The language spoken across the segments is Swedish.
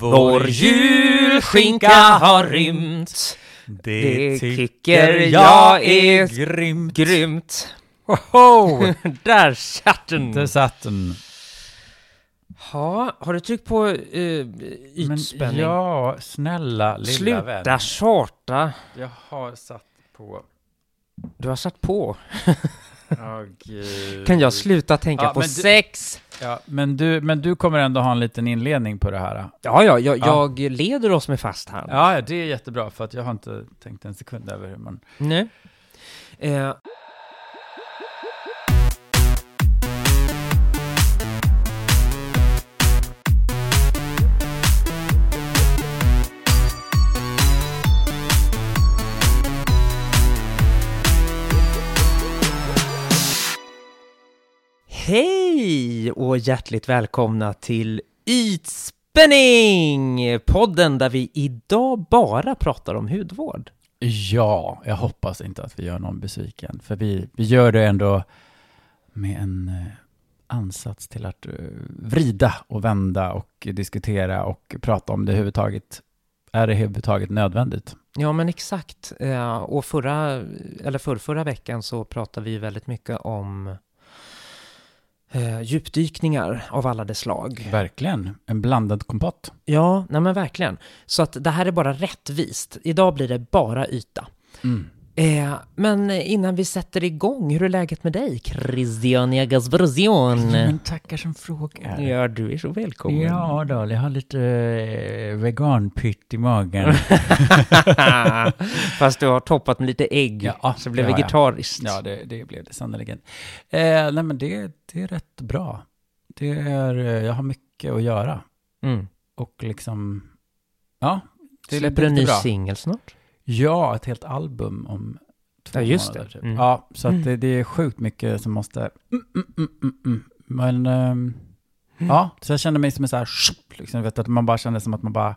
Vår julskinka har rymt. Det tycker jag är grymt. Grymt. Woho! Där satt den. Där satt den. Ja, har du tryckt på uh, Men ytspänning? ja, snälla lilla Sluta vän. tjata. Jag har satt på... Du har satt på. Gud. Kan jag sluta tänka Ja, på du- sex? Ja, men du, men du kommer ändå ha en liten inledning på det här. Ja, ja, jag, Ja. jag leder oss med fast hand. Ja, ja, det är jättebra för att jag har inte tänkt en sekund över hur man... Nej. Eh, Hej och hjärtligt välkomna till Ytspänning! Podden där vi idag bara pratar om hudvård. Ja, jag hoppas inte att vi gör någon besviken. För vi, vi gör det ändå med en eh, ansats till att eh, vrida och vända och diskutera och prata om det överhuvudtaget. Är det överhuvudtaget nödvändigt? Ja, men exakt. Eh, Och förra, eller för förra veckan så pratade vi väldigt mycket om eh, djupdykningar av alla dess slag. Verkligen. En blandad kompott. Ja, nej men verkligen. Så att det här är bara rättvist. Idag blir det bara yta. Mm. Eh, men innan vi sätter igång, hur är läget med dig, Christian Jagasversion? Men tackar som frågar. Ja, du är så välkommen. Ja, då, jag har lite eh, veganpytt i magen. Fast du har toppat med lite ägg, Ja, så det blev jag. vegetariskt. Ja, det, det blev det sannerligen. Eh, nej, men det, det är rätt bra. Det är, eh, jag har mycket att göra. Mm. Och liksom, ja. Det Släpper en ny singel snart? Ja, ett helt album om två Ja, just månader. det. Typ. Mm. Ja, så Mm. att det, det är sjukt mycket som måste... Mm, mm, mm, mm, mm. Men, ehm, ja, så jag kände mig som en så här... Liksom, vet, att man bara kände som att man bara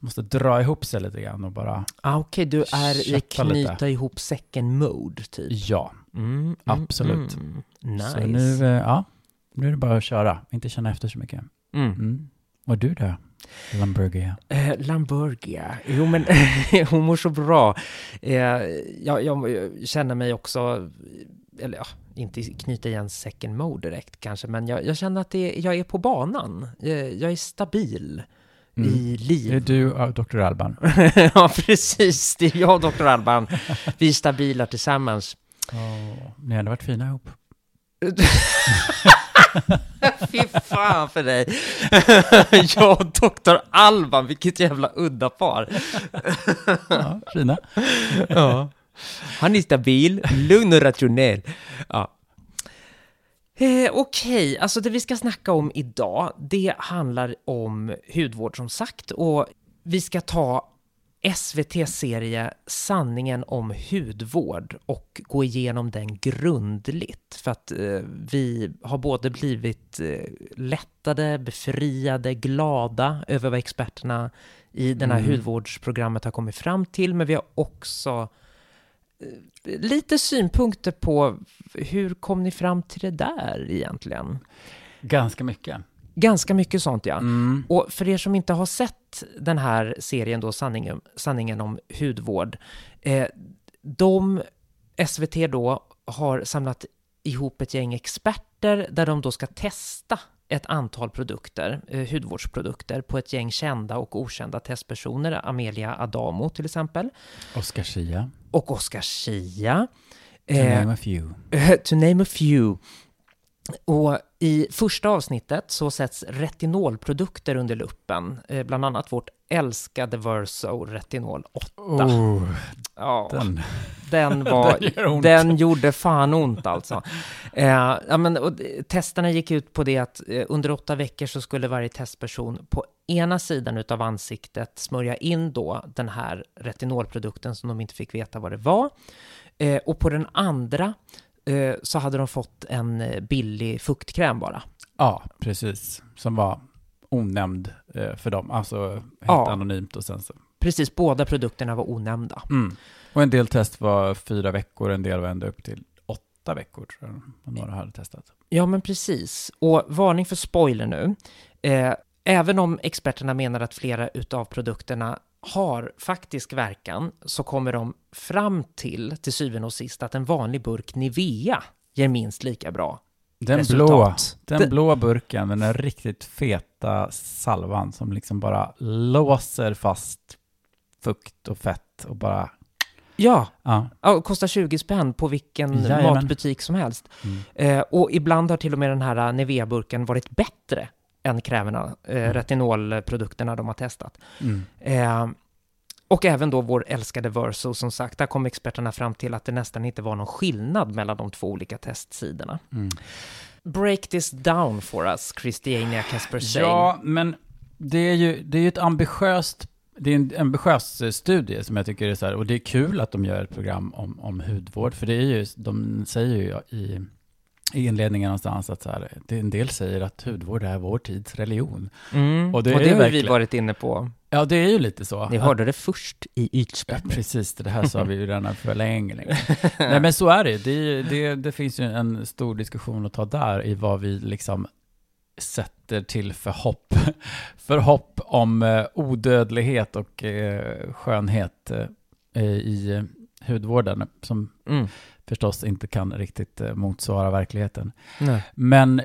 måste dra ihop sig lite grann och bara... Ah, Okej, du är i Kötta lite. knyta ihop säcken-mode, typ. Ja, Mm, mm, Absolut. Mm. Nice. så nu, eh, ja, nu är det bara att köra. Inte känna efter så mycket. Mm. Mm. Och du då? Lamborghini. Eh, Lamburgia. Jo, men hon mår så bra. Eh, jag, jag känner mig också, eller ja, inte knyta igen second mode direkt kanske, men jag, jag känner att det, jag är på banan. Eh, jag är stabil Mm. i Det är liv. du och Dr. Alban. ja, precis. Det är jag och Dr. Alban. Vi är stabila tillsammans. Ni hade varit fina ihop. Fy fan för dig. jag och Dr. Alban, vilket jävla udda par. Ja, fina. Ja. Han är stabil, lugn och rationell. Ja. Eh, Okej, alltså det vi ska snacka om idag, det handlar om hudvård som sagt och vi ska ta SVT-serie Sanningen om hudvård och gå igenom den grundligt för att eh, vi har både blivit eh, lättade, befriade, glada över vad experterna i det här Mm. hudvårdsprogrammet har kommit fram till, men vi har också eh, lite synpunkter på hur kom ni fram till det där egentligen? Ganska mycket. Ganska mycket sånt ja. Mm. Och för er som inte har sett den här serien då, Sanningen, sanningen om hudvård, eh, de, SVT då, har samlat ihop ett gäng experter där de då ska testa ett antal produkter, eh, hudvårdsprodukter, på ett gäng kända och okända testpersoner, Amelia Adamo till exempel, Oscar Schia. och Oscar Schia. To Eh, name a few. to name a few. Och i första avsnittet så sätts retinolprodukter under luppen, eh, bland annat vårt älskade Verso Retinol 8. Oh, Ja, den. den var, Den den gjorde fan ont alltså. Eh, ja, men, och, testerna gick ut på det att eh, under åtta veckor så skulle varje testperson på ena sidan utav ansiktet smörja in då den här retinolprodukten som de inte fick veta vad det var. Eh, och på den andra så hade de fått en eh, billig fuktkräm bara. Ja, precis. Som var onämnd eh, för dem. Alltså helt Ja. anonymt och sen så. Precis, båda produkterna var onämnda. Mm. Och en del test var fyra veckor, en del var ända upp till åtta veckor tror jag. Om några hade testat. Ja, men precis. Och varning för spoiler nu. Eh, även om experterna menar att flera utav produkterna har faktisk verkan så kommer de fram till, till syvende och sist, att en vanlig burk Nivea ger minst lika bra Den resultat. blå, den Det- blå burken, den där riktigt feta salvan som liksom bara låser fast fukt och fett och bara, Ja, ja. ja, kostar 20 spänn på vilken Jajamän. matbutik som helst. Mm. Eh, och ibland har till och med den här Nivea-burken varit bättre än kräverna, eh, retinolprodukterna de har testat. Mm. Eh, och även då vår älskade Verso, som sagt, där kom experterna fram till att det nästan inte var någon skillnad mellan de två olika testsidorna. Mm. Break this down for us, Christiania Casper Ja, men det är ju, det är ju ett ambitiöst, det är en ambitiös eh, studie som jag tycker är så här, och det är kul att de gör ett program om, om hudvård, för det är ju, de säger ju i, i inledningen någonstans att så här, det, en del säger att hudvård är vår tids religion. Mm. Och Och det det, är har vi varit inne på. Ja, det är ju lite så. Ni hörde det först i Ja, ytspänning. precis, det här sa vi ju redan för länge. länge. Nej men så är det. Det, det det finns ju en stor diskussion att ta där i vad vi liksom sätter till för hopp. För hopp om eh, odödlighet och eh, skönhet eh, i hudvården som Mm. förstås inte kan riktigt eh, motsvara verkligheten. Nej. Men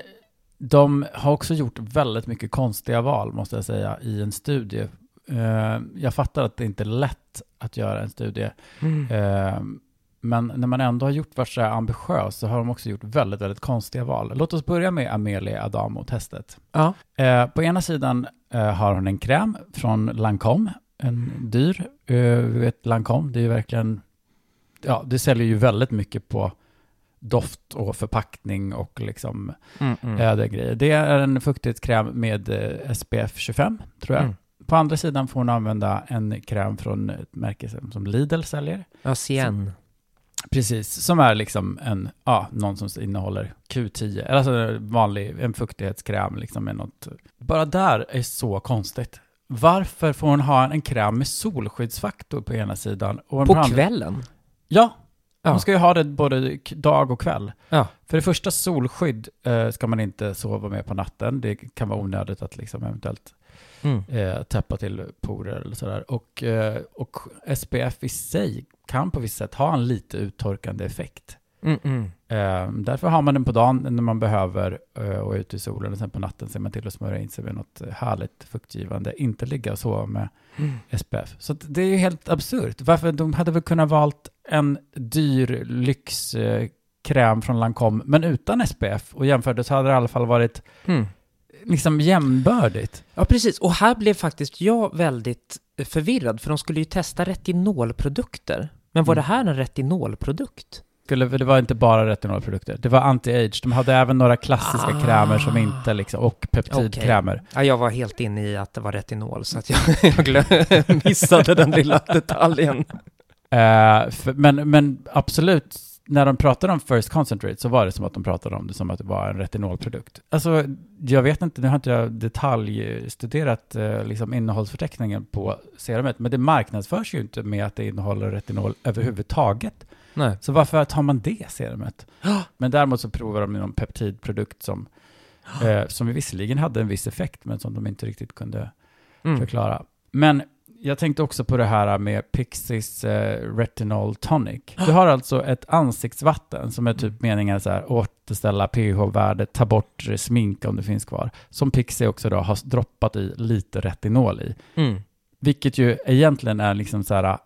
de har också gjort väldigt mycket konstiga val, måste jag säga, i en studie. Eh, Jag fattar att det inte är lätt att göra en studie, Mm. Eh, men när man ändå har gjort varit så här ambitiös så har de också gjort väldigt, väldigt konstiga val. Låt oss börja med Amelia Adamo-testet. Ja. På ena sidan har hon en kräm från Lancome, en dyr. Eh, Vi vet Lancome, det är ju verkligen, ja, det säljer ju väldigt mycket på doft och förpackning och liksom Mm, mm. öde grejer. Det är en fuktighetskräm med eh, SPF 25, tror jag. Mm. På andra sidan får hon använda en kräm från ett märke som- Lidl säljer. Ja, Cien. Precis, som är liksom en, ja, någon som innehåller Q10, eller alltså en vanlig, en fuktighetskräm liksom med något. Bara där är så konstigt. Varför får hon ha en kräm med solskyddsfaktor på ena sidan? Och På andra- kvällen? Ja, Ja. hon ska ju ha det både dag och kväll. Ja. För det första, solskydd eh, ska man inte sova med på natten. Det kan vara onödigt att liksom eventuellt Mm. eh, täppa till porer eller sådär. Och, eh, och SPF i sig kan på visst sätt ha en lite uttorkande effekt. Mm, mm. Eh, därför har man den på dagen när man behöver eh, och är ute i solen och sen på natten ser man till att smörja in sig med något härligt fuktgivande. Inte ligga och sova med Mm. SPF. Så det är ju helt absurt. Varför de hade väl kunnat valt en dyr lyxkräm från Lancome men utan SPF och jämfört så hade det i alla fall varit Mm. liksom jämbördigt. Ja, precis. Och här blev faktiskt jag väldigt förvirrad, för de skulle ju testa retinolprodukter. Men var Mm. det här en retinolprodukt? Skulle, det var inte bara retinolprodukter. Det var anti-age. De hade även några klassiska Ah. krämer som inte liksom, och peptidkrämer. Ja, jag var helt inne i att det var retinol, så att jag, jag glöm, missade den lilla detaljen. Eh, för, men, men absolut, när de pratade om First Concentrate så var det som att de pratade om det som att det var en retinolprodukt. Alltså, jag vet inte, nu har inte jag detaljstuderat eh, liksom innehållsförteckningen på serumet, men det marknadsförs ju inte med att det innehåller retinol överhuvudtaget. Nej. Så varför tar man det serumet? Men däremot så provar de någon peptidprodukt som, eh, som visserligen hade en viss effekt, men som de inte riktigt kunde Mm. förklara. Men jag tänkte också på det här med Pixies eh, Retinol Tonic. Du har alltså ett ansiktsvatten som är typ meningen så här återställa pH-värdet, ta bort eh, smink om det finns kvar. Som Pixie också då har droppat i lite retinol i. Mm. Vilket ju egentligen är liksom så här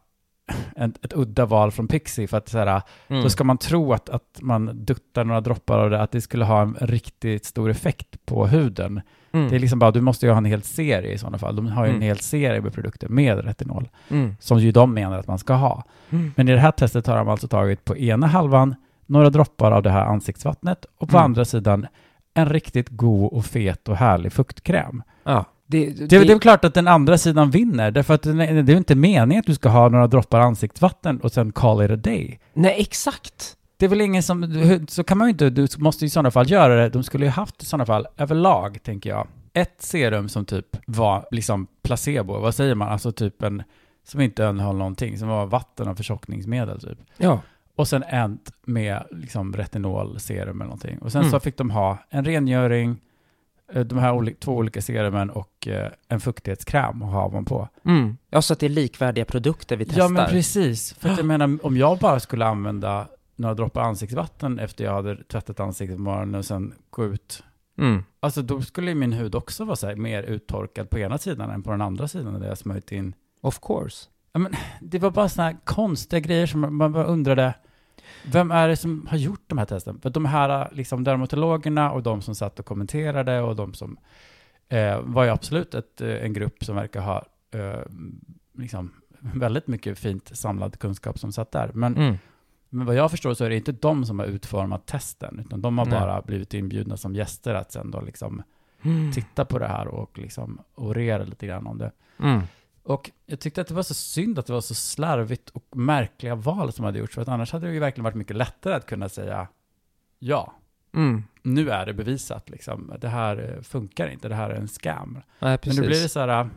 ett, ett udda val från Pixie för att så här, Mm. då ska man tro att, att man duttar några droppar av det, att det skulle ha en riktigt stor effekt på huden. Mm. Det är liksom bara, du måste ju ha en hel serie i sådana fall. De har ju en Mm. hel serie med produkter med retinol, Mm. som ju de menar att man ska ha. Mm. Men i det här testet har de alltså tagit på ena halvan några droppar av det här ansiktsvattnet och på Mm. andra sidan en riktigt god och fet och härlig fuktkräm. Ja. Det, Det, det är väl klart att den andra sidan vinner, därför att är- det är inte meningen att du ska ha några droppar ansiktsvatten och sen call it a day. Nej, exakt. Det är väl ingen som, så kan man ju inte, du måste i sådana fall göra det, de skulle ju haft i sådana fall överlag, tänker jag, ett serum som typ var liksom placebo, vad säger man, alltså typ en, som inte innehöll någonting, som var vatten och förtjockningsmedel typ. Ja. Och sen en med liksom retinolserum eller någonting. Och sen Mm. så fick de ha en rengöring, eh, de här oli- två olika serumen och eh, en fuktighetskräm och ha man på. Mm. Ja, så att det är likvärdiga produkter vi testar. Ja, men precis. För att jag menar, om jag bara skulle använda några droppar ansiktsvatten efter jag hade tvättat ansiktet på morgonen och sen gå ut. Mm. Alltså då skulle min hud också vara så här, mer uttorkad på ena sidan än på den andra sidan där jag smörjt in. Of course. Det var bara sådana här konstiga grejer som man- man bara undrade, vem är det som har gjort de här testen? För de här liksom, dermatologerna och de som satt och kommenterade och de som eh, var ju absolut ett, eh, en grupp som verkar ha eh, liksom, väldigt mycket fint samlad kunskap som satt där. Men, Mm. Men vad jag förstår så är det inte de som har utformat testen, utan de har Nej. bara blivit inbjudna som gäster att sen då liksom Mm. titta på det här och liksom orera lite grann om det. Mm. Och jag tyckte att det var så synd att det var så slarvigt och märkliga val som hade gjorts, för att annars hade det ju verkligen varit mycket lättare att kunna säga ja, Mm. nu är det bevisat liksom. Det här eh, funkar inte, det här är en scam. Nej. Men nu blir det så här, äh,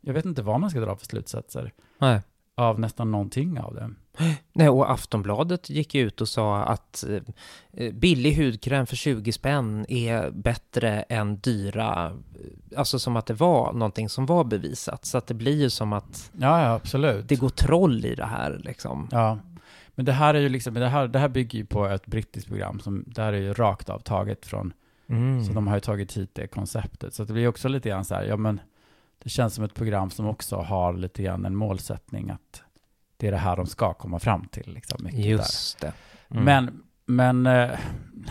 jag vet inte vad man ska dra för slutsatser Nej. av nästan någonting av det. Nej, och Aftonbladet gick ut och sa att eh, billig hudkräm för 20 spänn är bättre än dyra, eh, alltså som att det var någonting som var bevisat. Så att det blir ju som att Ja, ja, absolut. det går troll i det här liksom. Ja, men det här är ju liksom, det här, det här bygger ju på ett brittiskt program som, det här är ju rakt av taget från, Mm. så de har ju tagit hit det konceptet. Så det blir också lite grann så här, ja men det känns som ett program som också har lite grann en målsättning att det är det här de ska komma fram till. Liksom, mycket där. Just det. Mm. Men, men eh,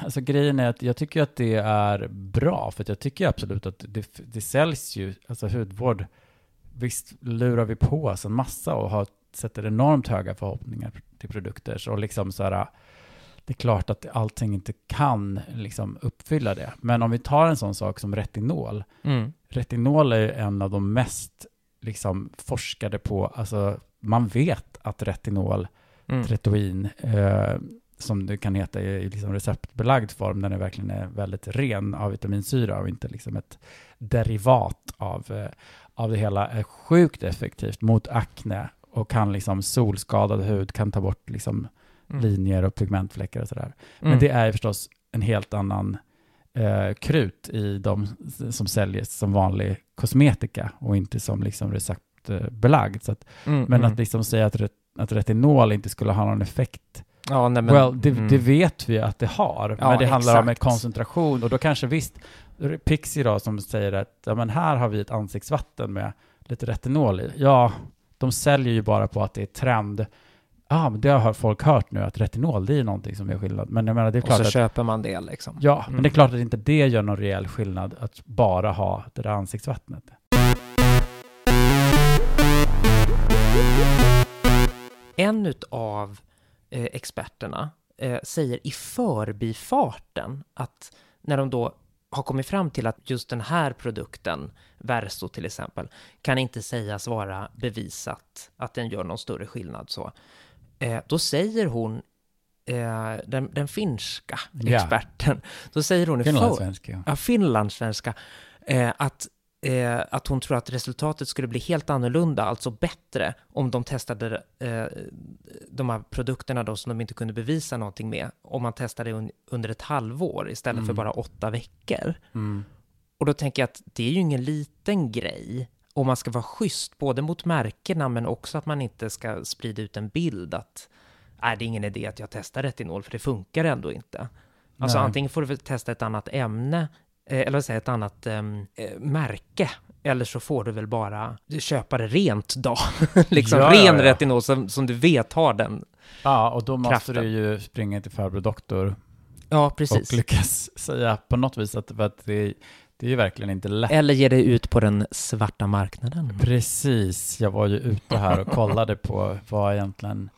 alltså grejen är att jag tycker att det är bra, för jag tycker absolut att det, det säljs ju, alltså hudvård, visst lurar vi på oss en massa och har, sätter enormt höga förhoppningar till produkter, så liksom så här, det är klart att allting inte kan liksom uppfylla det. Men om vi tar en sån sak som retinol, Mm. retinol är en av de mest liksom forskade på, alltså man vet att retinol Mm. Tretoin, eh, som det kan heta i liksom receptbelagd form, den är verkligen är väldigt ren av vitaminsyra och inte liksom ett derivat av, eh, av det hela, är sjukt effektivt mot akne och kan liksom solskadad hud, kan ta bort liksom Mm. linjer och pigmentfläckar och sådär. Men Mm. det är förstås en helt annan eh, krut i de som säljs som vanlig kosmetika och inte som liksom receptbelagd. Så att, Mm, men mm. att liksom säga att, att retinol inte skulle ha någon effekt Ja, nej, men, well, det, mm. det vet vi att det har, Ja, men det handlar om en exakt. koncentration och då kanske visst, Pixie då som säger att ja, men här har vi ett ansiktsvatten med lite retinol i. Ja, de säljer ju bara på att det är trend. Ja, men det har folk hört nu att retinol, det är någonting som gör skillnad. Men jag menar, det är och klart så att, köper man det liksom. ja, Mm. men det är klart att inte det gör någon rejäl skillnad att bara ha det där ansiktsvattnet. En av eh, experterna eh, säger i förbifarten att när de då har kommit fram till att just den här produkten, Verso till exempel, kan inte sägas vara bevisat att den gör någon större skillnad så. Eh, då säger hon, eh, den, den finska experten, då säger hon i för, Finlandssvenska. Ja. ja, finlandssvenska, eh, att, eh, att hon tror att resultatet skulle bli helt annorlunda, alltså bättre, om de testade eh, de här produkterna då som de inte kunde bevisa någonting med, om man testade un under ett halvår istället för Mm. bara åtta veckor. Mm. Och då tänker jag att det är ju ingen liten grej, om man ska vara schysst, både mot märkena men också att man inte ska sprida ut en bild att nej, det är ingen idé att jag testar retinol, för det funkar ändå inte. Alltså Nej. antingen får du testa ett annat ämne, eller vad säger jag, ett annat ehm, eh, märke, eller så får du väl bara köpa det rent då. liksom Ja, ren ja. retinol som, som du vet har den. ja, och då måste Kraften. du ju springa till farbror doktor Ja, och precis. lyckas säga på något vis att, att det, det är ju verkligen inte lätt. Eller ge dig ut på den svarta marknaden. Precis, jag var ju ute här och kollade på vad egentligen,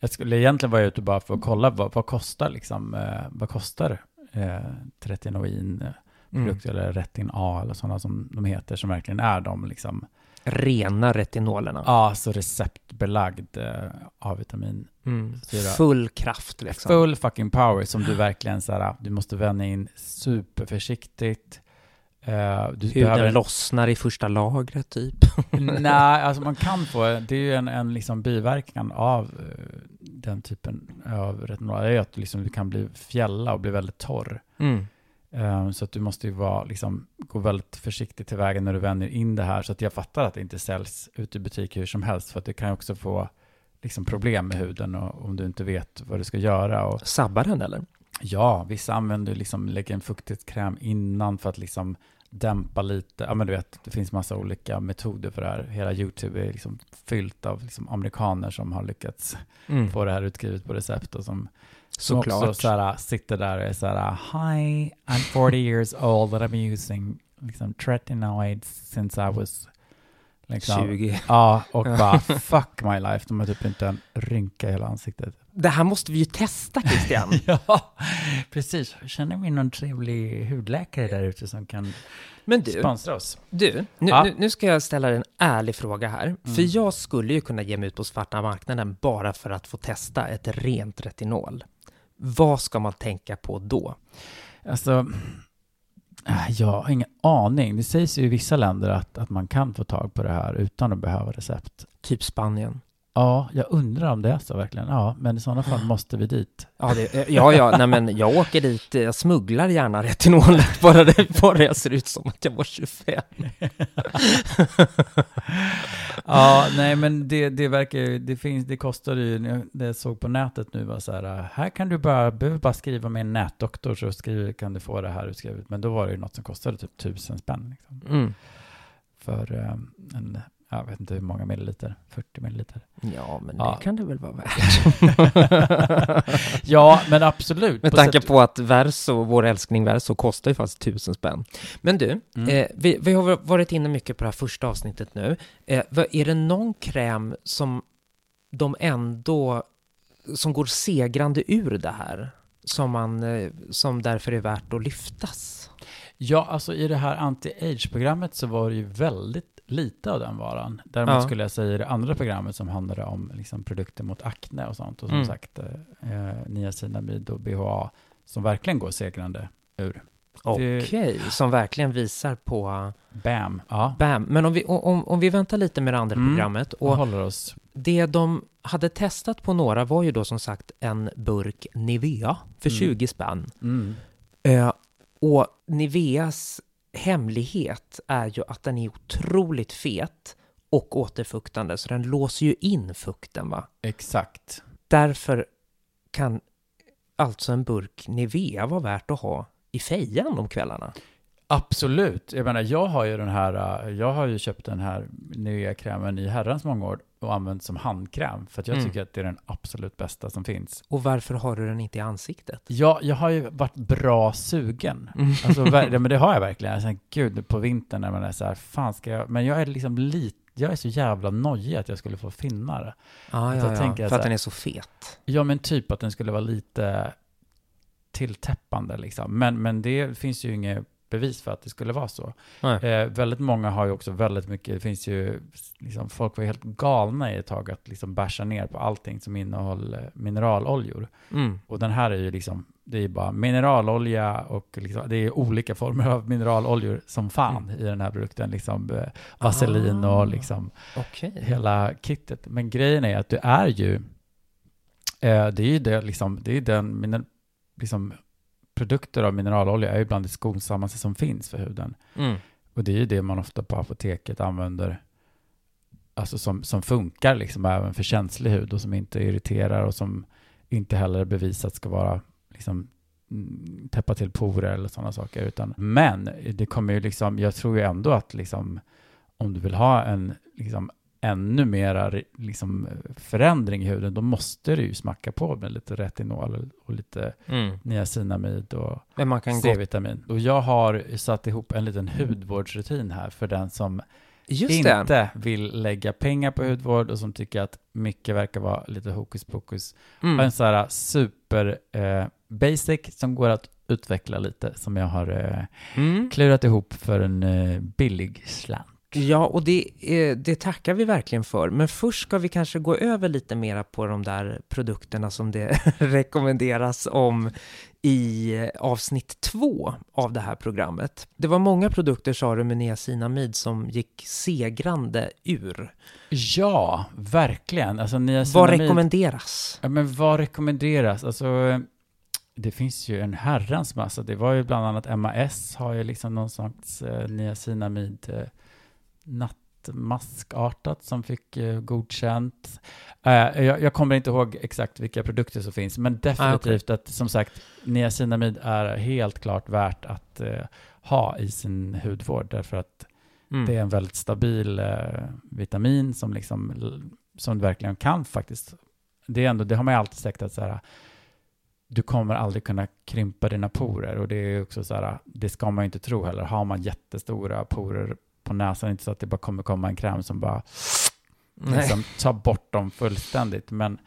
jag skulle egentligen vara ute bara för att kolla vad, vad kostar liksom, eh, vad kostar eh, tretinoin Mm. produkter eller retin A eller sådana som de heter som verkligen är de liksom, Rena retinolerna. ja, så receptbelagd eh, A-vitamin. Mm. Full kraft liksom. Full fucking power som du verkligen så här, du måste vänja in superförsiktigt. Eh, du Huden behöver- lossnar i första lagret typ. Nej, alltså man kan få, det är ju en, en liksom biverkan av eh, den typen av retinol, det är att liksom du kan bli fjälla och bli väldigt torr. Mm. Eh, så att du måste ju vara, liksom, gå väldigt försiktigt tillväga när du vänder in det här. Så att jag fattar att det inte säljs ut i butik hur som helst. För att det kan också få liksom, problem med huden och, om du inte vet vad du ska göra. Och, Sabbar den eller? ja, vissa använder liksom, lägger en fuktighetskräm innan för att liksom dämpa lite. Ja, men du vet, det finns massa olika metoder för det här. Hela YouTube är liksom fyllt av liksom amerikaner som har lyckats Mm. få det här utskrivet på recept och som, som också såhär, sitter där och är såhär Hi, I'm 40 years old and I'm using liksom tretinoids since I was liksom, 20. Ja, och bara fuck my life. De har typ inte en rynka i hela ansiktet. Det här måste vi ju testa Christian. ja, precis. Känner vi någon trevlig hudläkare där ute som kan Men du, sponsra oss? du nu, Ja. nu, nu ska jag ställa en ärlig fråga här. Mm. För jag skulle ju kunna ge mig ut på svarta marknaden bara för att få testa ett rent retinol. Vad ska man tänka på då? Alltså, äh, jag har ingen aning. Det sägs ju i vissa länder att, att man kan få tag på det här utan att behöva recept. Typ Spanien. Ja, jag undrar om det är så verkligen. Ja, men i sådana fall måste vi dit. Ja, det, eh, ja, ja nej, men jag åker dit, eh, jag smugglar gärna retinolet bara det, bara jag ser ut som att jag var 25. Ja, nej men det, det verkar ju, det finns, det kostar ju, det jag såg på nätet nu var så här, här kan du bara, behöver bara skriva med en nätdoktor så skriver, kan du få det här utskrivet. Men då var det ju något som kostade typ tusen spänn liksom. Mm. För eh, en, jag vet inte hur många milliliter, 40 milliliter. Ja, men Ja. det kan det väl vara värt. Ja, men absolut. Med På tanke sätt- på att Verso, vår älskling Verso, kostar ju faktiskt tusen spänn. Men du, Mm. eh, vi, vi har varit inne mycket på det här första avsnittet nu. Eh, är det någon kräm som de ändå, som går segrande ur det här? Som, man, eh, som därför är värt att lyftas? Ja, alltså i det här anti-age-programmet så var det ju väldigt lite av den varan. Däremot Ja. skulle jag säga i det andra programmet som handlade om liksom, produkter mot akne och sånt. Och som Mm. sagt, eh, niacinamid och BHA som verkligen går segrande ur. Okej, som verkligen visar på Bam! Ja, BAM. Men om vi, om, om vi väntar lite med det andra Mm. programmet och och håller oss. Det de hade testat på några var ju då som sagt en burk Nivea för Mm. 20 spänn. Mm. Eh, och Niveas hemlighet är ju att den är otroligt fet och återfuktande, så den låser ju in fukten va. Exakt. Därför kan alltså en burk Nivea vara värt att ha i fejan om kvällarna. Absolut. Jag menar, jag har ju den här, eh, jag har ju köpt den här Nivea-krämen i herrans många år och använt som handkräm. För att jag Mm. tycker att det är den absolut bästa som finns. Och varför har du den inte i ansiktet? Ja, jag har ju varit bra sugen. Mm. Alltså, men det har jag verkligen. Jag tänkte, gud, på vintern när man är så här, fan ska jag... Men jag är liksom lite, jag är så jävla nojig att jag skulle få finnar. Ah, ja, ja, för att här- den är så fet. Ja, men typ att den skulle vara lite tilltäppande liksom. Men, men det finns ju inget bevis för att det skulle vara så. Eh, väldigt många har ju också väldigt mycket, det finns ju, liksom, folk var helt galna i ett tag att liksom basha ner på allting som innehåller mineraloljor. Mm. Och den här är ju liksom, det är ju bara mineralolja och liksom, det är olika former av mineraloljor som fan i den här produkten. Liksom eh, vaselin Ah. och liksom Okej. hela kittet. Men grejen är att du är ju, eh, det är ju det liksom, det är den, liksom, produkter av mineralolja är ju bland det skonsammaste som finns för huden. Mm. Och det är ju det man ofta på apoteket använder, alltså som, som funkar liksom även för känslig hud och som inte irriterar och som inte heller bevisat ska vara liksom mm, täppa till porer eller sådana saker. Utan, men det kommer ju liksom, jag tror ju ändå att liksom om du vill ha en liksom ännu mera liksom, förändring i huden, då måste du ju smacka på med lite retinol och lite Mm. niacinamid och gå... C-vitamin. Och jag har satt ihop en liten hudvårdsrutin här för den som Just det. inte vill lägga pengar på hudvård och som tycker att mycket verkar vara lite hokus pokus. Mm. En sån här super eh, basic som går att utveckla lite som jag har eh, Mm. klurat ihop för en eh, billig slant. Ja, och det, eh, det tackar vi verkligen för. Men först ska vi kanske gå över lite mera på de där produkterna som det rekommenderas om i eh, avsnitt två av det här programmet. Det var många produkter, sa du, med niacinamid som gick segrande ur. Ja, verkligen. Alltså Vad niacinamid. rekommenderas? Ja, men vad rekommenderas? Alltså, det finns ju en herrans massa. Det var ju bland annat MAS har ju liksom någon slags eh, niacinamid eh, nattmaskartat som fick eh, godkänt. Eh, jag, jag kommer inte ihåg exakt vilka produkter som finns, men definitivt att som sagt niacinamid är helt klart värt att eh, ha i sin hudvård därför att Mm. det är en väldigt stabil eh, vitamin som liksom som verkligen kan faktiskt. Det är ändå, det har man ju alltid sagt att så här, du kommer aldrig kunna krympa dina porer och det är också så här, det ska man ju inte tro heller. Har man jättestora porer på näsan, inte så att det bara kommer komma en kräm som bara liksom tar bort dem fullständigt. Men,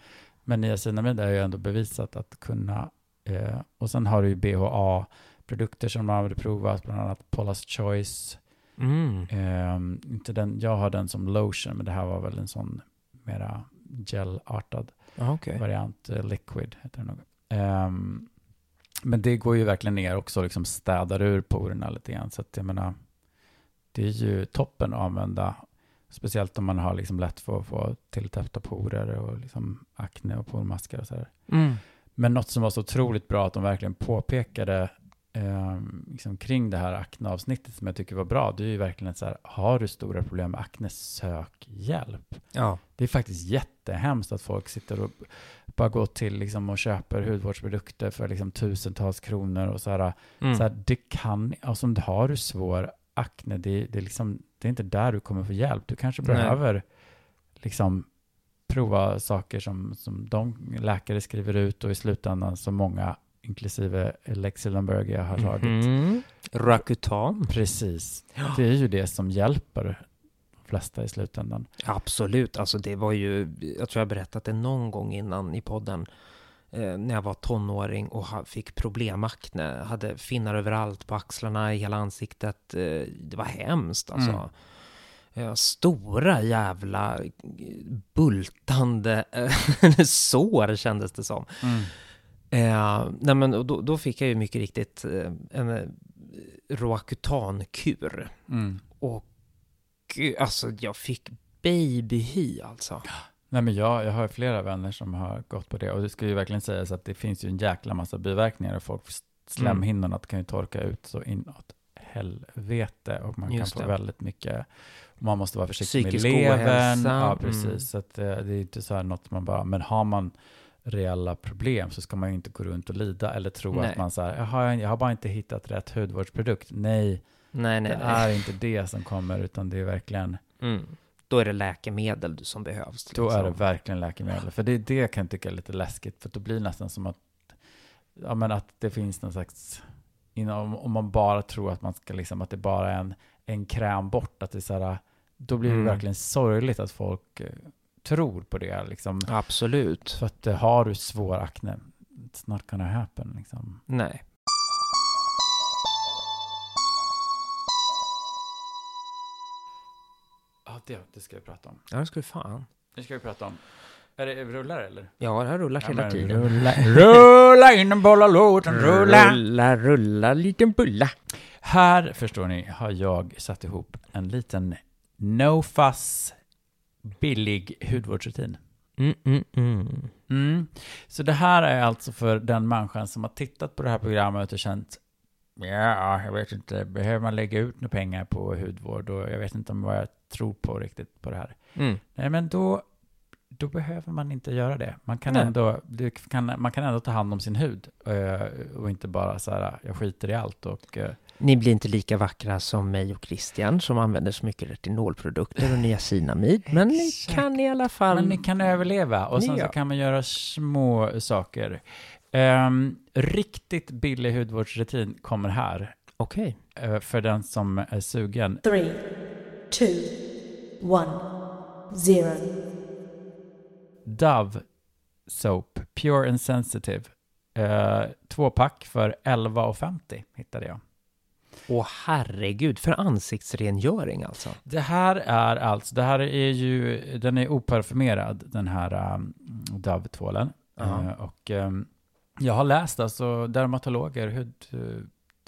men niacinamid är ju ändå bevisat att kunna, eh, och sen har du ju BHA-produkter som man har provat, bland annat Paula's Choice, Mm. Ehm, inte den, jag har den som lotion, men det här var väl en sån mera gelartad Ja, okej. variant. eh, liquid heter den nog. Ehm, men det går ju verkligen ner också, liksom städar ur porerna lite grann. Så att jag menar, det är ju toppen att använda. Speciellt om man har liksom lätt för att få tilltäppta porer och liksom akne och pormaskar och sådär. Mm. Men något som var så otroligt bra att de verkligen påpekade eh, liksom kring det här akneavsnittet som jag tycker var bra, det är ju verkligen att så här, har du stora problem med akne, sök hjälp. Ja. Det är faktiskt jättehemskt att folk sitter och bara går till liksom och köper hudvårdsprodukter för liksom tusentals kronor och så här. Mm. Så här det kan, alltså har du svår akne, det, det, är liksom, det är inte där du kommer få hjälp. Du kanske Nej. behöver liksom prova saker som, som de läkare skriver ut och i slutändan som många, inklusive Lexi Lambergia, har tagit. Mhm. Rakutan. Precis. Det är ju det som hjälper de flesta i slutändan. Absolut, alltså det var ju, jag tror jag berättat det någon gång innan i podden, när jag var tonåring och fick problemakne, hade finnar överallt på axlarna, i hela ansiktet, eh, det var hemskt alltså. Mm. Eh, stora jävla eh, bultande eh, sår kändes det som. Eh, nej men då, då fick jag ju mycket riktigt eh, en eh, Roacutan-kur. Mm. Och eh, alltså jag fick babyhy alltså. Nej, men jag, jag har flera vänner som har gått på det och det ska ju verkligen sägas att det finns ju en jäkla massa biverkningar och folk, slemhinnorna kan ju torka ut så inåt helvete och man Just kan få det. väldigt mycket, man måste vara försiktig Psykisk med levern. Ja, precis. Mm. Så att, eh, det är inte så här något man bara, men har man reella problem så ska man ju inte gå runt och lida eller tro Nej. att man så här, jag har, jag har bara inte hittat rätt hudvårdsprodukt. Nej, Nej, nej, det nej. är inte det som kommer utan det är verkligen Mm. Då är det läkemedel som behövs. Då liksom. är det verkligen läkemedel. För det, det kan jag tycka är lite läskigt, för då blir det nästan som att, ja, men att det finns någon slags, inom, om man bara tror att man ska liksom, att det bara är en, en kräm bort, att det är så här, då blir det Mm. verkligen sorgligt att folk eh, tror på det. Liksom. Absolut. För att eh, har du svår akne, it's not gonna happen. Liksom. Nej. Ja, det, det ska vi prata om. Ja, det ska vi fan. Det ska vi prata om. Är det rullar eller? Ja, det här rullar hela men tiden. Rulla, rulla in en boll och låt den rulla. Rulla, rulla, liten bulla. Här, förstår ni, har jag satt ihop en liten no fuss billig hudvårdsrutin. Mm, mm, mm. Mm. Så det här är alltså för den människan som har tittat på det här programmet och känt Ja, jag vet inte, behöver man lägga ut några pengar på hudvård och jag vet inte om vad jag tror på riktigt på det här. Mm. Nej, men då, då behöver man inte göra det. Man kan, Nej. ändå, kan, man kan ändå ta hand om sin hud eh, och inte bara så här, jag skiter i allt och eh, Ni blir inte lika vackra som mig och Christian som använder så mycket retinolprodukter och niacinamid. Men ni kan i alla fall... Men ni kan överleva och sen så kan man göra små saker. Ehm, riktigt billig hudvårdsrutin kommer här Okej. eh, för den som är sugen. Three, two, one, zero. Dove Soap Pure and Sensitive. Eh, två pack för 11,50 hittade jag. Åh herregud, för ansiktsrengöring alltså. Det här är alltså, det här är ju, den är oparfumerad den här um, Dove-tvålen. Ja. Eh, och ehm, jag har läst alltså dermatologer, hud,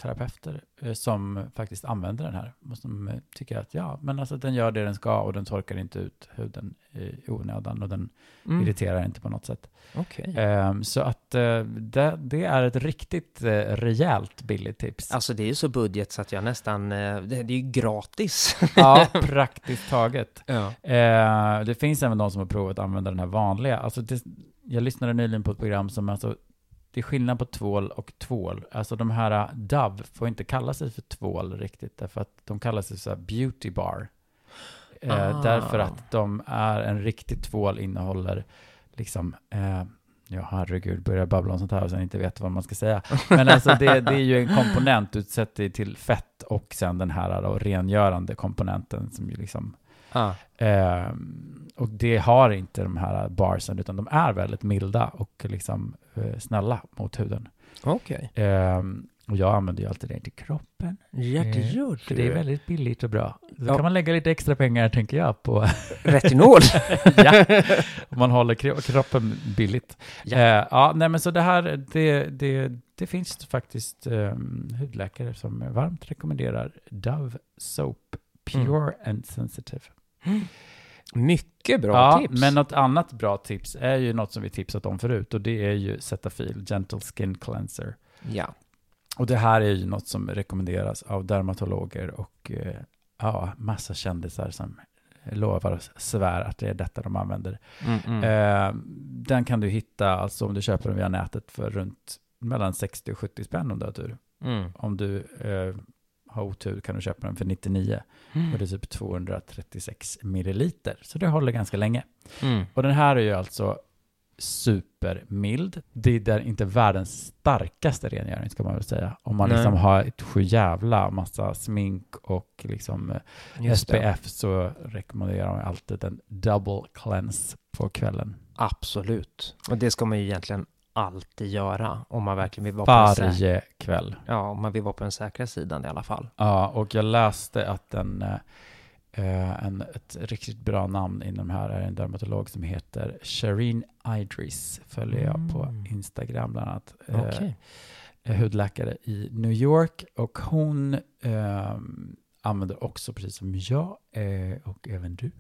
terapeuter eh, som faktiskt använder den här. Och som eh, tycker att ja, men alltså den gör det den ska och den torkar inte ut huden i onödan och den Mm. irriterar inte på något sätt. Okej. Ehm, så att eh, det, det är ett riktigt eh, rejält billigt tips. Alltså det är ju så budget så att jag nästan, eh, det, det är ju gratis. Ja, praktiskt taget. Ja. Eh, det finns även de som har provat att använda den här vanliga. Alltså det, jag lyssnade nyligen på ett program som alltså, det är skillnad på tvål och tvål. Alltså de här uh, Dove får inte kalla sig för tvål riktigt, därför att de kallar sig så beauty bar. Eh, Ah. Därför att de är en riktig tvål innehåller liksom, eh, ja herregud, börjar babbla om sånt här och sen inte vet vad man ska säga. Men alltså det, det är ju en komponent, du sätter till fett och sen den här då, rengörande komponenten som ju liksom Ah. Eh, och det har inte de här barsen, utan de är väldigt milda och liksom eh, snälla mot huden. Okej. Eh, och jag använder ju alltid det till kroppen. Ja, det Eh, gör För det är väldigt billigt och bra. Då Ja. kan man lägga lite extra pengar, tänker jag, på Retinol. ja, om man håller kro- kroppen billigt. Ja. Eh, ja nej men så det här, det, det, det finns faktiskt eh, hudläkare som varmt rekommenderar Dove Soap Pure and Sensitive. Mycket bra ja, tips. men något annat bra tips är ju något som vi tipsat om förut och det är ju Cetaphil Gentle Skin Cleanser. Ja. Och det här är ju något som rekommenderas av dermatologer och eh, ja, massa kändisar som lovar och svär att det är detta de använder. Mm, mm. Eh, den kan du hitta, alltså om du köper den via nätet, för runt mellan 60 och 70 spänn om du har tur. Mm. Om du eh, har otur kan du köpa den för 99 Mm. och det är typ 236 milliliter. Så det håller ganska länge. Mm. Och den här är ju alltså supermild. Det är inte världens starkaste rengöring ska man väl säga. Om man Nej. liksom har ett sjujävla massa smink och liksom eh, det. SPF så rekommenderar man alltid en double cleanse på kvällen. Absolut. Och det ska man ju egentligen alltid göra om man verkligen vill vara på den, Varje kväll. ja, om man vill vara på den säkra sidan i alla fall. Ja, och jag läste att en, eh, en, ett riktigt bra namn inom här är en dermatolog som heter Shireen Idris. Följer jag på Mm. Instagram bland annat. Eh, Okej. är hudläkare i New York och hon eh, använder också, precis som jag eh, och även du,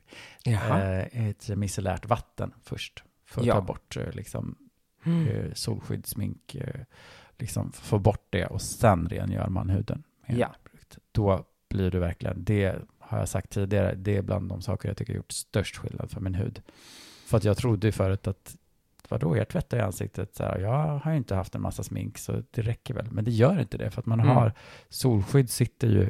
Jaha. eh, ett micellärt vatten först för att Ja. ta bort eh, liksom, Mm. eh, solskydd, smink, eh, liksom få bort det och sen rengör man huden. Ja. Då blir du verkligen, det har jag sagt tidigare, det är bland de saker jag tycker har gjort störst skillnad för min hud. För att jag trodde ju förut att vadå, jag tvättar i ansiktet, så här, jag har ju inte haft en massa smink så det räcker väl. Men det gör inte det, för att man Mm. har, solskydd sitter ju,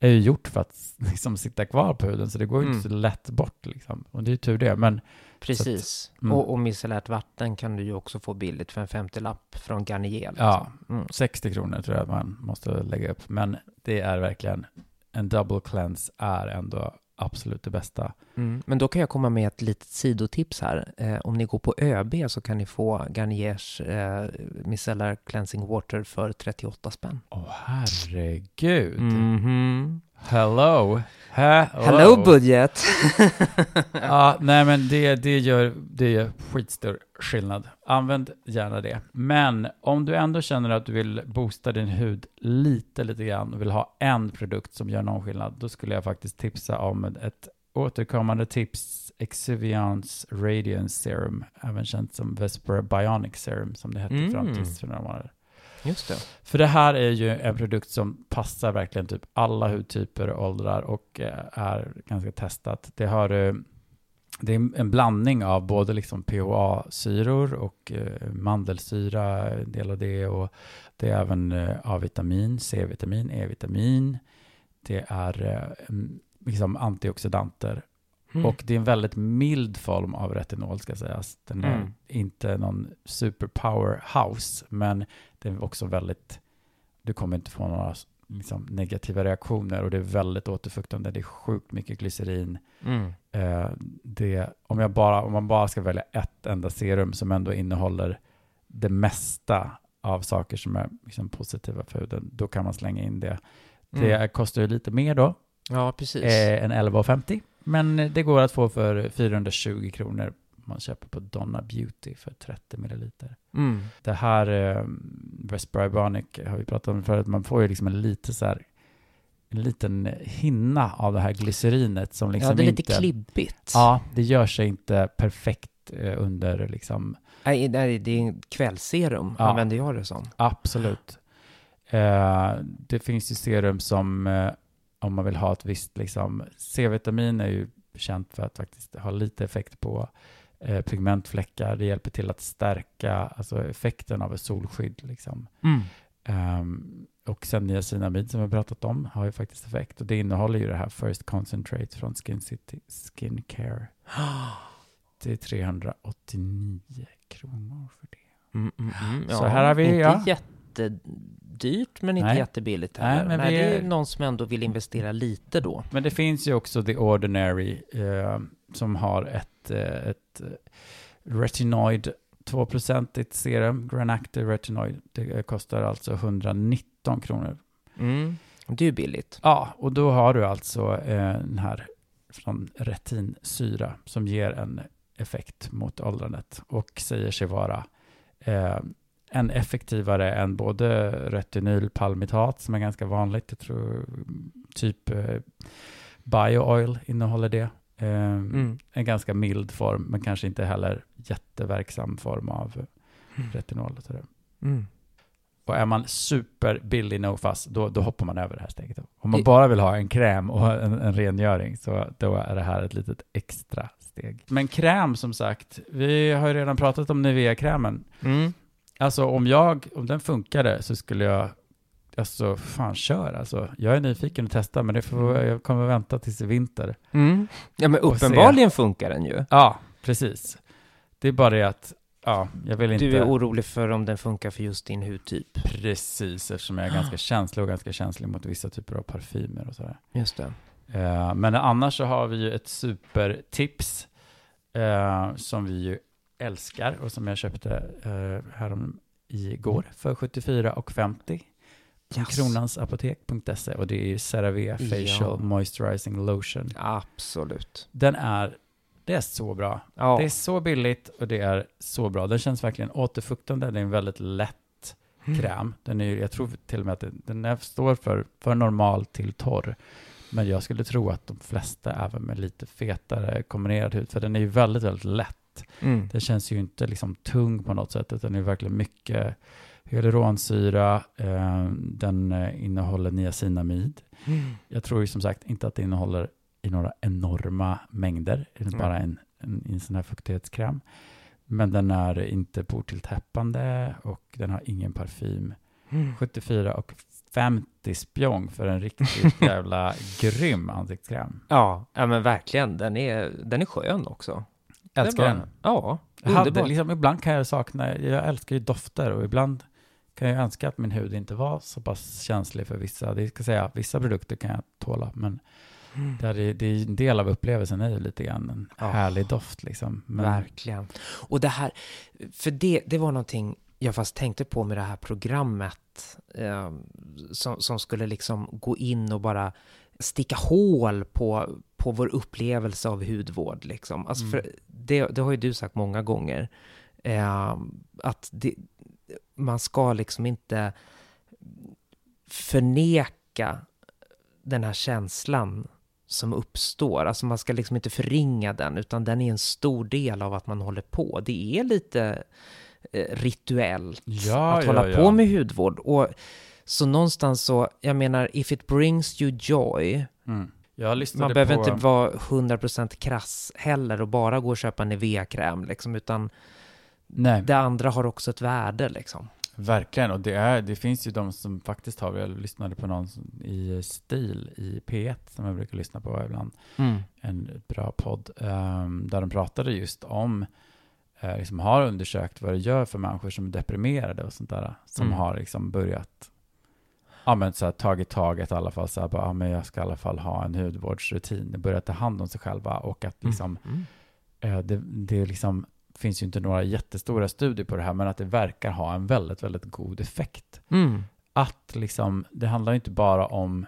är ju gjort för att liksom sitta kvar på huden, så det går ju Mm. inte så lätt bort liksom. Och det är ju tur det, men Precis. mm. Och, och micellärt vatten kan du ju också få billigt för en 50-lapp från Garnier. Liksom. Ja. Mm. 60 kronor tror jag man måste lägga upp. Men det är verkligen, en double cleanse är ändå absolut det bästa. Mm. Men då kan jag komma med ett litet sidotips här. Eh, om ni går på ÖB så kan ni få Garniers eh, micellar cleansing water för 38 spänn. Åh herregud. Mhm. Hello. Hello. Hello budget! Ja, nej men det, det, gör, det gör skitstor skillnad. Använd gärna det. Men om du ändå känner att du vill boosta din hud lite, lite grann och vill ha en produkt som gör någon skillnad, då skulle jag faktiskt tipsa om ett återkommande tips, Exuviance Radiance Serum, även känt som Vesper Bionic Serum, som det hette Mm. fram tills för några månader. Just det. För det här är ju en produkt som passar verkligen typ alla hudtyper och åldrar och eh, är ganska testat. Det har eh, det är en blandning av både liksom PHA-syror och eh, mandelsyra, en del av det och det är även A-vitamin, C-vitamin, E-vitamin. Det är liksom antioxidanter Mm. och det är en väldigt mild form av retinol ska sägas. Den är Mm. inte någon super powerhouse, men det är också väldigt, du kommer inte få några liksom, negativa reaktioner och det är väldigt återfuktande. Det är sjukt mycket glycerin. Mm. Eh, det, om, jag bara, om man bara ska välja ett enda serum som ändå innehåller det mesta av saker som är liksom, positiva för huden, då kan man slänga in det. Det Mm. kostar ju lite mer då, Ja, precis. eh, än 11,50. Men det går att få för 420 kronor man köper på Donna Beauty för 30 milliliter. Mm. Det här eh, Raspberry Bionic har vi pratat om förut, man får ju liksom en lite så här en liten hinna av det här glycerinet som liksom ja, det är lite inte... klibbigt. Ja, det gör sig inte perfekt eh, under liksom, Nej, nej, det är en kvällsserum, Ja. använder jag det som. absolut. Eh, det finns ju serum som, eh, om man vill ha ett visst, liksom, C-vitamin är ju känt för att faktiskt ha lite effekt på eh, pigmentfläckar. Det hjälper till att stärka alltså, effekten av ett solskydd. Liksom. Mm. Ehm, och sen niacinamid som vi pratat om har ju faktiskt effekt. Och det innehåller ju det här First Concentrate från Skin City Skincare. Det är 389 kronor för det. Mm, mm, mm. Så här har vi, inte ja. Jättedyrt, men inte Nej. jättebilligt Nej, heller. men Nej, vi det är är- någon som ändå vill investera lite då. Men det finns ju också The Ordinary eh, som har ett, eh, ett eh, retinoid 2% serum, Granactive Retinoid. Det kostar alltså 119 kronor. Mm. Det är ju billigt. Ja, och då har du alltså eh, den här från retinsyra som ger en effekt mot åldrandet och säger sig vara eh, en effektivare än både retinylpalmitat som är ganska vanligt. Jag tror typ eh, BioOil innehåller det. Eh, Mm. En ganska mild form, men kanske inte heller jätteverksam form av Mm. retinol. Och. Mm. och är man superbillig no fuss, då, då hoppar man över det här steget. Om man bara vill ha en kräm och en, en rengöring, så då är det här ett litet extra steg. Men kräm, som sagt, vi har ju redan pratat om Nivea-krämen. Mm. Alltså om jag, om den funkade så skulle jag, alltså fan kör alltså. Jag är nyfiken att testa, men det får, jag kommer vänta tills i vinter. Mm. Ja, men uppenbarligen funkar den ju. Ja, precis. Det är bara det att, ja, jag vill inte... Du är orolig för om den funkar för just din hudtyp. Precis, eftersom jag är ganska känslig och ganska känslig mot vissa typer av parfymer och sådär. Just det. Eh, men annars så har vi ju ett supertips eh, som vi ju älskar och som jag köpte eh, härom igår för 74,50 på Yes. kronansapotek.se och det är CeraVe Facial Ja. Moisturizing Lotion. Absolut. Den är, det är så bra. Ja. Det är så billigt och det är så bra. Den känns verkligen återfuktande. Det är en väldigt lätt Mm. kräm. Den är, jag tror till och med att den, den är, står för, för normal till torr. Men jag skulle tro att de flesta, även med lite fetare kombinerad hud, för den är ju väldigt, väldigt lätt. Mm. Den känns ju inte liksom tung på något sätt, utan det är verkligen mycket hyaluronsyra. Eh, den eh, innehåller niacinamid. Mm. Jag tror ju som sagt inte att det innehåller i några enorma mängder. Det är Mm. bara en, en, en sån här fuktighetskräm. Men den är inte portilltäppande och den har ingen parfym. Mm. 74 och 50 spjång för en riktigt jävla grym ansiktskräm. Ja, ja, men verkligen. Den är, den är skön också. Älskar Det den. Ja, Jag hade, liksom, ibland kan jag sakna, jag älskar ju dofter och ibland kan jag önska att min hud inte var så pass känslig för vissa. Det ska säga, vissa produkter kan jag tåla, men Mm. det är, det är en del av upplevelsen är ju lite grann en Ja. härlig doft liksom. Men, Verkligen. Och det här, för det, det var någonting jag fast tänkte på med det här programmet eh, som, som skulle liksom gå in och bara sticka hål på, på vår upplevelse av hudvård. Liksom. Alltså Mm. för det, det har ju du sagt många gånger, eh, att det, man ska liksom inte förneka den här känslan som uppstår. Alltså man ska liksom inte förringa den, utan den är en stor del av att man håller på. Det är lite eh, rituellt Ja, att ja, hålla ja. på med hudvård. Och så någonstans så, jag menar, if it brings you joy, Mm. Man behöver på, inte vara 100% krass heller och bara gå och köpa en Nivea-kräm, liksom, utan Nej, det andra har också ett värde. Liksom. verkligen. Och det, är, det finns ju de som faktiskt har, jag lyssnade på någon som- i stil i P1 som jag brukar lyssna på ibland. en bra podd ehm, där de pratade just om, eh, liksom har undersökt vad det gör för människor som är deprimerade och sånt där, som Mm. har liksom börjat, ja men så här, tagit taget i alla fall, så här, bara, ja men jag ska i alla fall ha en hudvårdsrutin, börjat ta hand om sig själva och att liksom, Mm. eh, det, det liksom finns ju inte några jättestora studier på det här, men att det verkar ha en väldigt, väldigt god effekt Mm. att liksom, det handlar ju inte bara om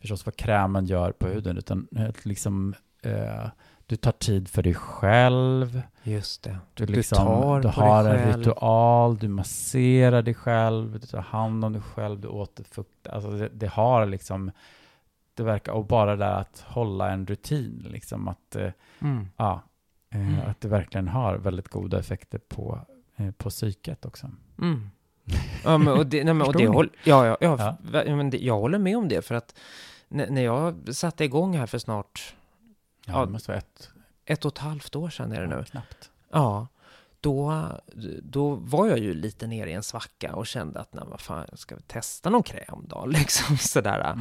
förstås vad krämen gör på huden, utan liksom, eh, Du tar tid för dig själv. Just det. Du, Du liksom, tar du har dig en själv. ritual, du masserar dig själv, du tar hand om dig själv, du återfuktar. Alltså det, det har liksom, det verkar, och bara det att hålla en rutin, liksom att, eh, Mm. ja, eh, Mm. att det verkligen har väldigt goda effekter på, eh, på psyket också. Mm. Ja, men, och det, nej, men, och det håll, ja, ja, ja, Ja. men det, jag håller med om det, för att när, när jag satte igång här för snart Ja, Ja, det måste vara ett, ett och ett halvt år sedan är det nu. ja, knappt. Ja, då, då var jag ju lite nere i en svacka och kände att, nej vad fan, ska testa någon kräm då, liksom sådär.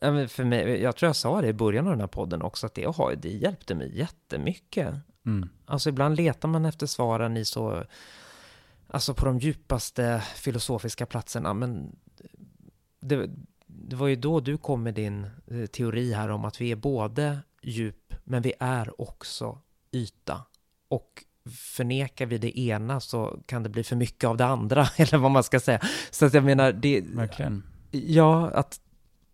Mm. För mig, jag tror jag sa det i början av den här podden också, att det, det hjälpte mig jättemycket. Mm. Alltså ibland letar man efter svaren i så, alltså på de djupaste filosofiska platserna, men det, det var ju då du kom med din eh, teori här om att vi är både djup, men vi är också yta. Och förnekar vi det ena så kan det bli för mycket av det andra, eller vad man ska säga. Så att jag menar, det, Verkligen. ja, att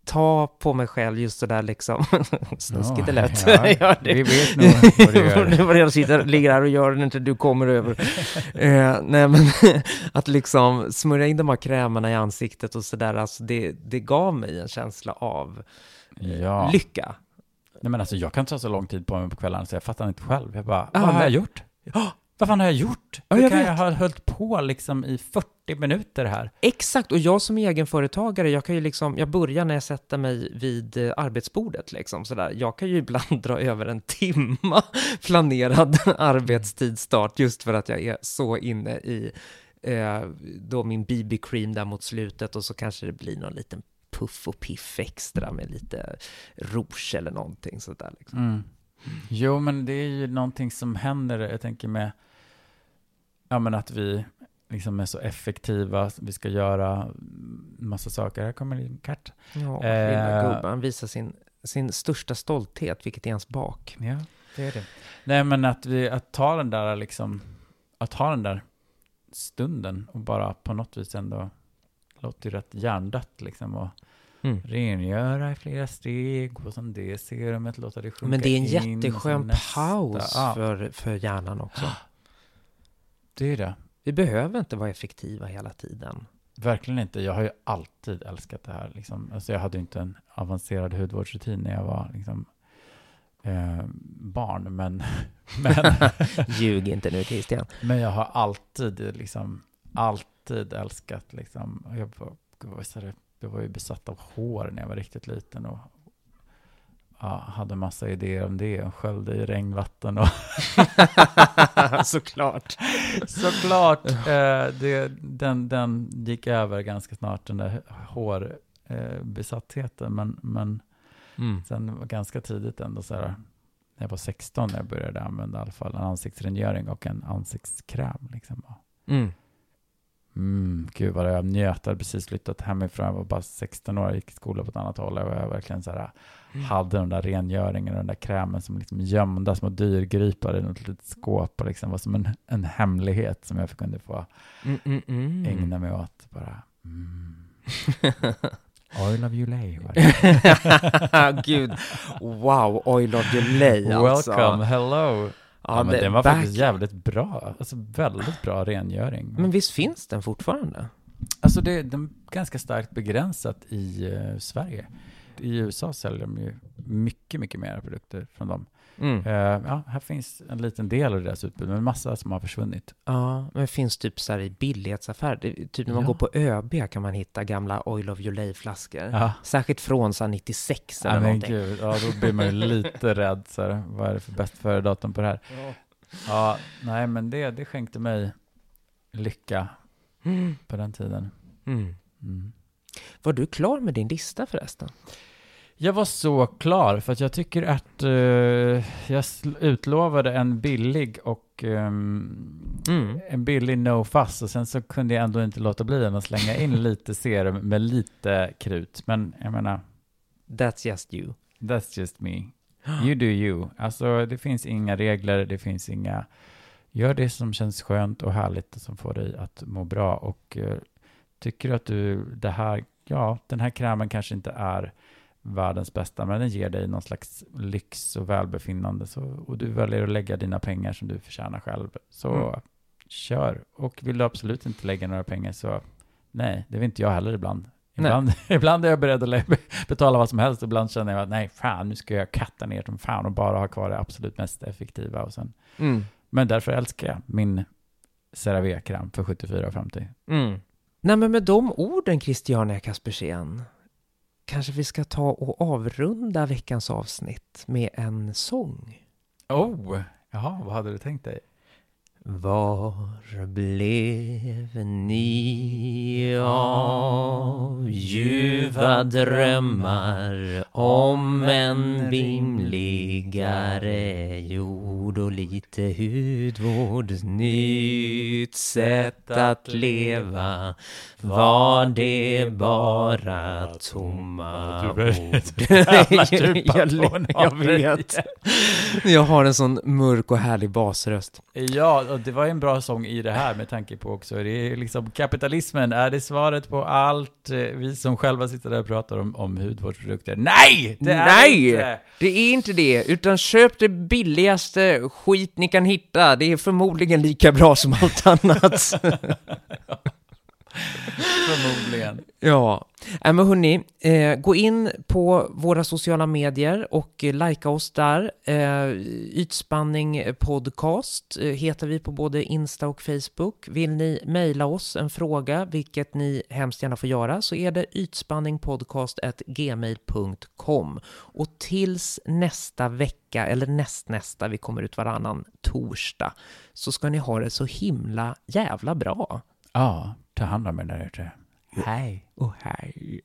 ta på mig själv just det där liksom, snuskigt Ja, det lät. ja, Ja, det- Vi vet nog vad du gör. det jag sitter, ligger här och gör när inte du kommer över. eh, nej men att liksom smörja in de här krämerna i ansiktet och sådär, alltså det, det gav mig en känsla av Ja. lycka. Nej, men alltså, jag kan ta så lång tid på mig på kvällarna så jag fattar inte själv. Jag bara, Ja, vad har jag gjort? Vad fan har jag gjort? Ja, Hur jag kan vet. jag ha hållit på liksom i 40 minuter här? Exakt, och jag som egenföretagare, jag kan ju liksom, jag börjar när jag sätter mig vid eh, arbetsbordet liksom sådär. Jag kan ju ibland dra över en timma planerad arbetstidsstart just för att jag är så inne i eh, då min BB-cream där mot slutet och så kanske det blir någon liten puff och piff extra med lite rouge eller någonting sådär liksom. Mm. Jo, men det är ju någonting som händer, jag tänker med, ja men att vi liksom är så effektiva, vi ska göra massa saker. Här kommer en katt. Ja, lilla Eh. gubben visar sin, sin största stolthet, vilket är hans bak. Ja, det är det. Nej, men att vi, att ta den där liksom, att ha den där stunden och bara på något vis ändå, låter ju rätt hjärndött liksom och Mm. rengöra i flera steg och sen det serumet, låta det sjunka Men det är en in jätteskön paus Ja, för, för hjärnan också. det är det. Vi behöver inte vara effektiva hela tiden. Verkligen inte. Jag har ju alltid älskat det här. Liksom. Alltså jag hade inte en avancerad hudvårdsrutin när jag var liksom, eh, barn, men, men, Ljug inte nu Christian. men jag har alltid, liksom, alltid älskat, liksom, jag var, gud, vad är det? Jag var ju besatt av hår när jag var riktigt liten och ja, hade massa idéer om det och sköljde i regnvatten och Såklart. Såklart. Eh, det, den, den gick över ganska snart, den där hårbesattheten. Men, men Mm. sen var ganska tidigt ändå så här, när jag var 16 när jag började använda i alla fall en ansiktsrengöring och en ansiktskräm. Liksom. Mm. Mm, gud vad jag njöt. Jag hade precis flyttat hemifrån. Jag var bara 16 år och gick i skola på ett annat håll. Och jag verkligen så här, Mm. hade den där rengöringen och den där krämen som liksom gömda små dyrgripar i något litet skåp. Och liksom var som en, en hemlighet som jag kunde få Mm, mm, mm. ägna mig åt. Bara, mm. Oil of Ulay. var det. Gud, wow, Oil of Delay alltså. Welcome, hello. Ja, men det- den var back- faktiskt jävligt bra. Alltså väldigt bra rengöring. Men visst finns den fortfarande? Alltså det, den är ganska starkt begränsat i eh, Sverige. I USA säljer de ju mycket, mycket mer produkter från dem. Mm. Eh, ja, här finns en liten del av deras utbud, men massa som har försvunnit. Ja, men det finns typ så här i billighetsaffärer. Det- Typ när man Ja. går på ÖB kan man hitta gamla Oil of Delay-flaskor. Ja, Särskilt från så här 96 eller ja men någonting. gud, ja, då blir man ju lite rädd. Så här, vad är det för bäst före-datum på det här? Ja, nej, men det, det skänkte mig lycka Mm. på den tiden. Mm. Mm. Var du klar med din lista förresten? Jag var så klar för att jag tycker att eh, jag utlovade en billig och ehm, Mm. en billig no fuss och sen så kunde jag ändå inte låta bli än att slänga in lite serum med lite krut. Men jag menar, That's just you. that's just me. You do you. Alltså det finns inga regler, det finns inga... Gör det som känns skönt och härligt och som får dig att må bra. Och eh, tycker du att du, det här, ja, den här krämen kanske inte är världens bästa, men den ger dig någon slags lyx och välbefinnande. Så, och du väljer att lägga dina pengar som du förtjänar själv. Så Mm. kör. Och vill du absolut inte lägga några pengar så nej, det vill inte jag heller ibland. Ibland, ibland är jag beredd att betala vad som helst. Ibland känner jag att nej, fan, nu ska jag katta ner som fan och bara ha kvar det absolut mest effektiva. Och sen. Mm. Men därför älskar jag min CeraVe-kräm för 74,50. Mm. Nej, men med de orden, Christiania Kaspersen, kanske vi ska ta och avrunda veckans avsnitt med en sång. Oh, jaha, vad hade du tänkt dig? Var blev ni av ljuva drömmar om en vimligare jord och lite hudvård, nytt sätt att leva var det bara tomma ord. Jag, jag vet. Jag har en sån mörk och härlig basröst. Ja, och det var en bra sång i det här med tanke på också, det är liksom kapitalismen, är det svaret på allt? Eh, Vi som själva sitter där och pratar om, om hudvårdsprodukter. Nej! Det är Nej! inte! Det är inte det, utan köp det billigaste skit ni kan hitta. Det är förmodligen lika bra som allt annat. Förmodligen. ja, äh, men hörni, eh, gå in på våra sociala medier och eh, likea oss där. Eh, Ytspanning podcast eh, heter vi på både Insta och Facebook. Vill ni mejla oss en fråga, vilket ni hemskt gärna får göra, så är det ytspanningpodcast.gmail.com. Och tills nästa vecka, eller nästnästa, vi kommer ut varannan torsdag, så ska ni ha det så himla jävla bra. Ja, ta hand om er där ute. Hej. Och hej.